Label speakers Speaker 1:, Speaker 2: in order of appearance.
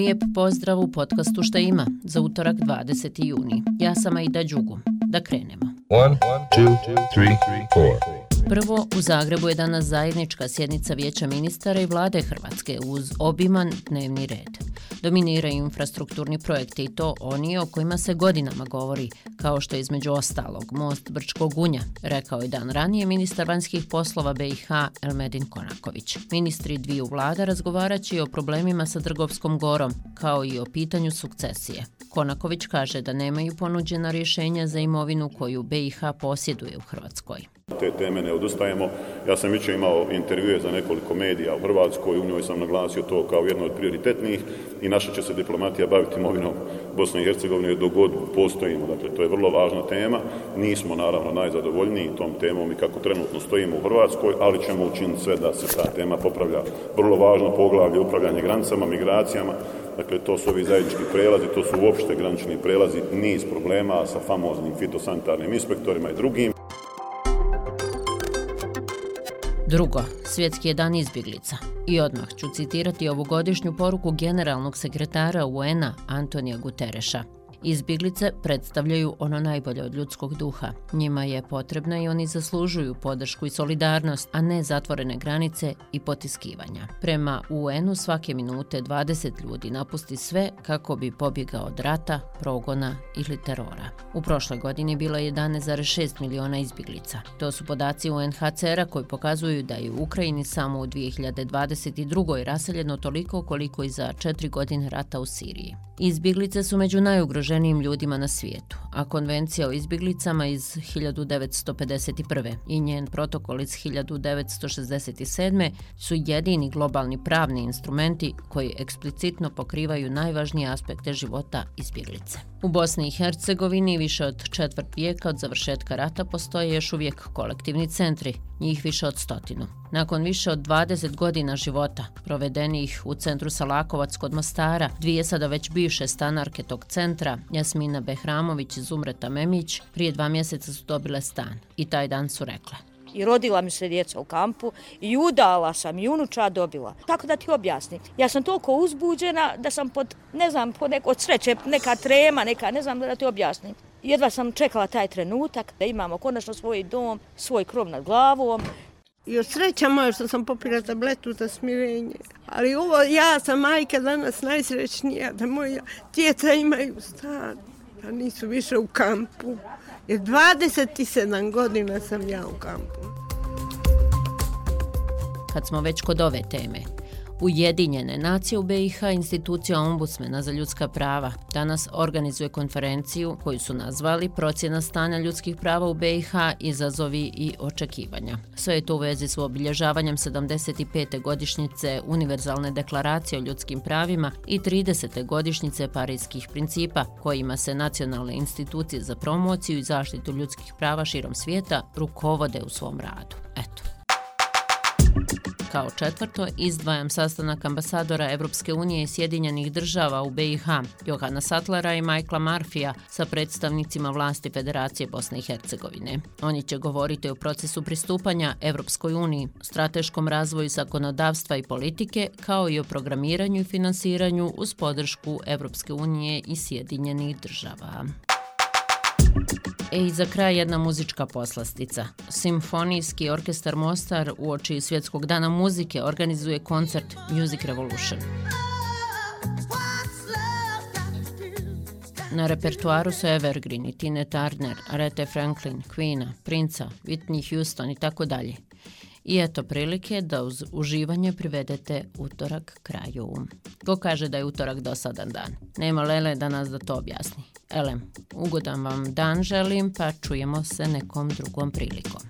Speaker 1: Lijep pozdrav u podcastu Šta ima za utorak 20. juni. Ja sam Aida Đugu. Da krenemo. One, two, three, Prvo, u Zagrebu je danas zajednička sjednica Vijeća ministara i vlade Hrvatske uz obiman dnevni red. Dominiraju infrastrukturni projekti i to oni o kojima se godinama govori, kao što je između ostalog most Brčkog Gunja, rekao je dan ranije ministar vanjskih poslova BiH Elmedin Konaković. Ministri dviju vlada razgovaraći o problemima sa Drgovskom gorom, kao i o pitanju sukcesije. Konaković kaže da nemaju ponuđena rješenja za imovinu koju BiH posjeduje u Hrvatskoj.
Speaker 2: Te teme ne odustajemo. Ja sam jučer imao intervjue za nekoliko medija u Hrvatskoj, u njoj sam naglasio to kao jedno od prioritetnih i naša će se diplomatija baviti imovinom Bosne i Hercegovine dok god postojimo. Dakle, to je vrlo važna tema. Nismo naravno najzadovoljniji tom temom i kako trenutno stojimo u Hrvatskoj, ali ćemo učiniti sve da se ta tema popravlja. Vrlo važno poglavlje upravljanje granicama, migracijama, Dakle, to su ovi zajednički prelazi, to su uopšte granični prelazi, niz problema sa famoznim fitosanitarnim inspektorima i drugim.
Speaker 1: Drugo, svjetski je dan izbjeglica. I odmah ću citirati ovogodišnju poruku generalnog sekretara UN-a Antonija Gutereša. Izbjeglice predstavljaju ono najbolje od ljudskog duha. Njima je potrebna i oni zaslužuju podršku i solidarnost, a ne zatvorene granice i potiskivanja. Prema UN-u svake minute 20 ljudi napusti sve kako bi pobjegao od rata, progona ili terora. U prošloj godini bilo je 11,6 miliona izbjeglica. To su podaci UNHCR-a koji pokazuju da je u Ukrajini samo u 2022. raseljeno toliko koliko i za četiri godine rata u Siriji. Izbjeglice su među najugroženijim najugroženijim ljudima na svijetu, a konvencija o izbjeglicama iz 1951. i njen protokol iz 1967. su jedini globalni pravni instrumenti koji eksplicitno pokrivaju najvažnije aspekte života izbjeglice. U Bosni i Hercegovini više od četvrt vijeka od završetka rata postoje još uvijek kolektivni centri, njih više od stotinu. Nakon više od 20 godina života, provedenih u centru Salakovac kod Mostara, dvije sada već bivše stanarke tog centra, Jasmina Behramović i Zumreta Memić, prije dva mjeseca su dobile stan i taj dan su rekle
Speaker 3: i rodila mi se djeca u kampu i udala sam i unuča dobila. Tako da ti objasnim. Ja sam toliko uzbuđena da sam pod, ne znam, pod neko sreće, neka trema, neka, ne znam da ti objasnim. Jedva sam čekala taj trenutak da imamo konačno svoj dom, svoj krov nad glavom.
Speaker 4: I od sreća moja što sam popila tabletu za smirenje. Ali ovo, ja sam majka danas najsrećnija da moja djeca imaju stan, Pa nisu više u kampu. Jer 27 godina sam ja u kampu.
Speaker 1: Kad smo već kod ove teme, Ujedinjene nacije u BiH, institucija ombudsmena za ljudska prava, danas organizuje konferenciju koju su nazvali Procjena stanja ljudskih prava u BiH, izazovi i očekivanja. Sve je to u vezi s obilježavanjem 75. godišnjice Univerzalne deklaracije o ljudskim pravima i 30. godišnjice Parijskih principa, kojima se nacionalne institucije za promociju i zaštitu ljudskih prava širom svijeta rukovode u svom radu. Eto. Kao četvrto, izdvajam sastanak ambasadora Evropske unije i Sjedinjenih država u BiH, Johana Satlera i Michaela Marfija sa predstavnicima vlasti Federacije Bosne i Hercegovine. Oni će govoriti o procesu pristupanja Evropskoj uniji, strateškom razvoju zakonodavstva i politike, kao i o programiranju i finansiranju uz podršku Evropske unije i Sjedinjenih država. E i za kraj jedna muzička poslastica. Simfonijski orkestar Mostar u oči Svjetskog dana muzike organizuje koncert Music Revolution. Na repertuaru su Evergreen i Tine Turner, Aretha Franklin, Queen, Princa, Whitney Houston i tako dalje. I eto prilike da uz uživanje privedete utorak kraju. Ko kaže da je utorak dosadan dan? Nema Lele da nas da to objasni. Elem, ugodan vam dan želim, pa čujemo se nekom drugom prilikom.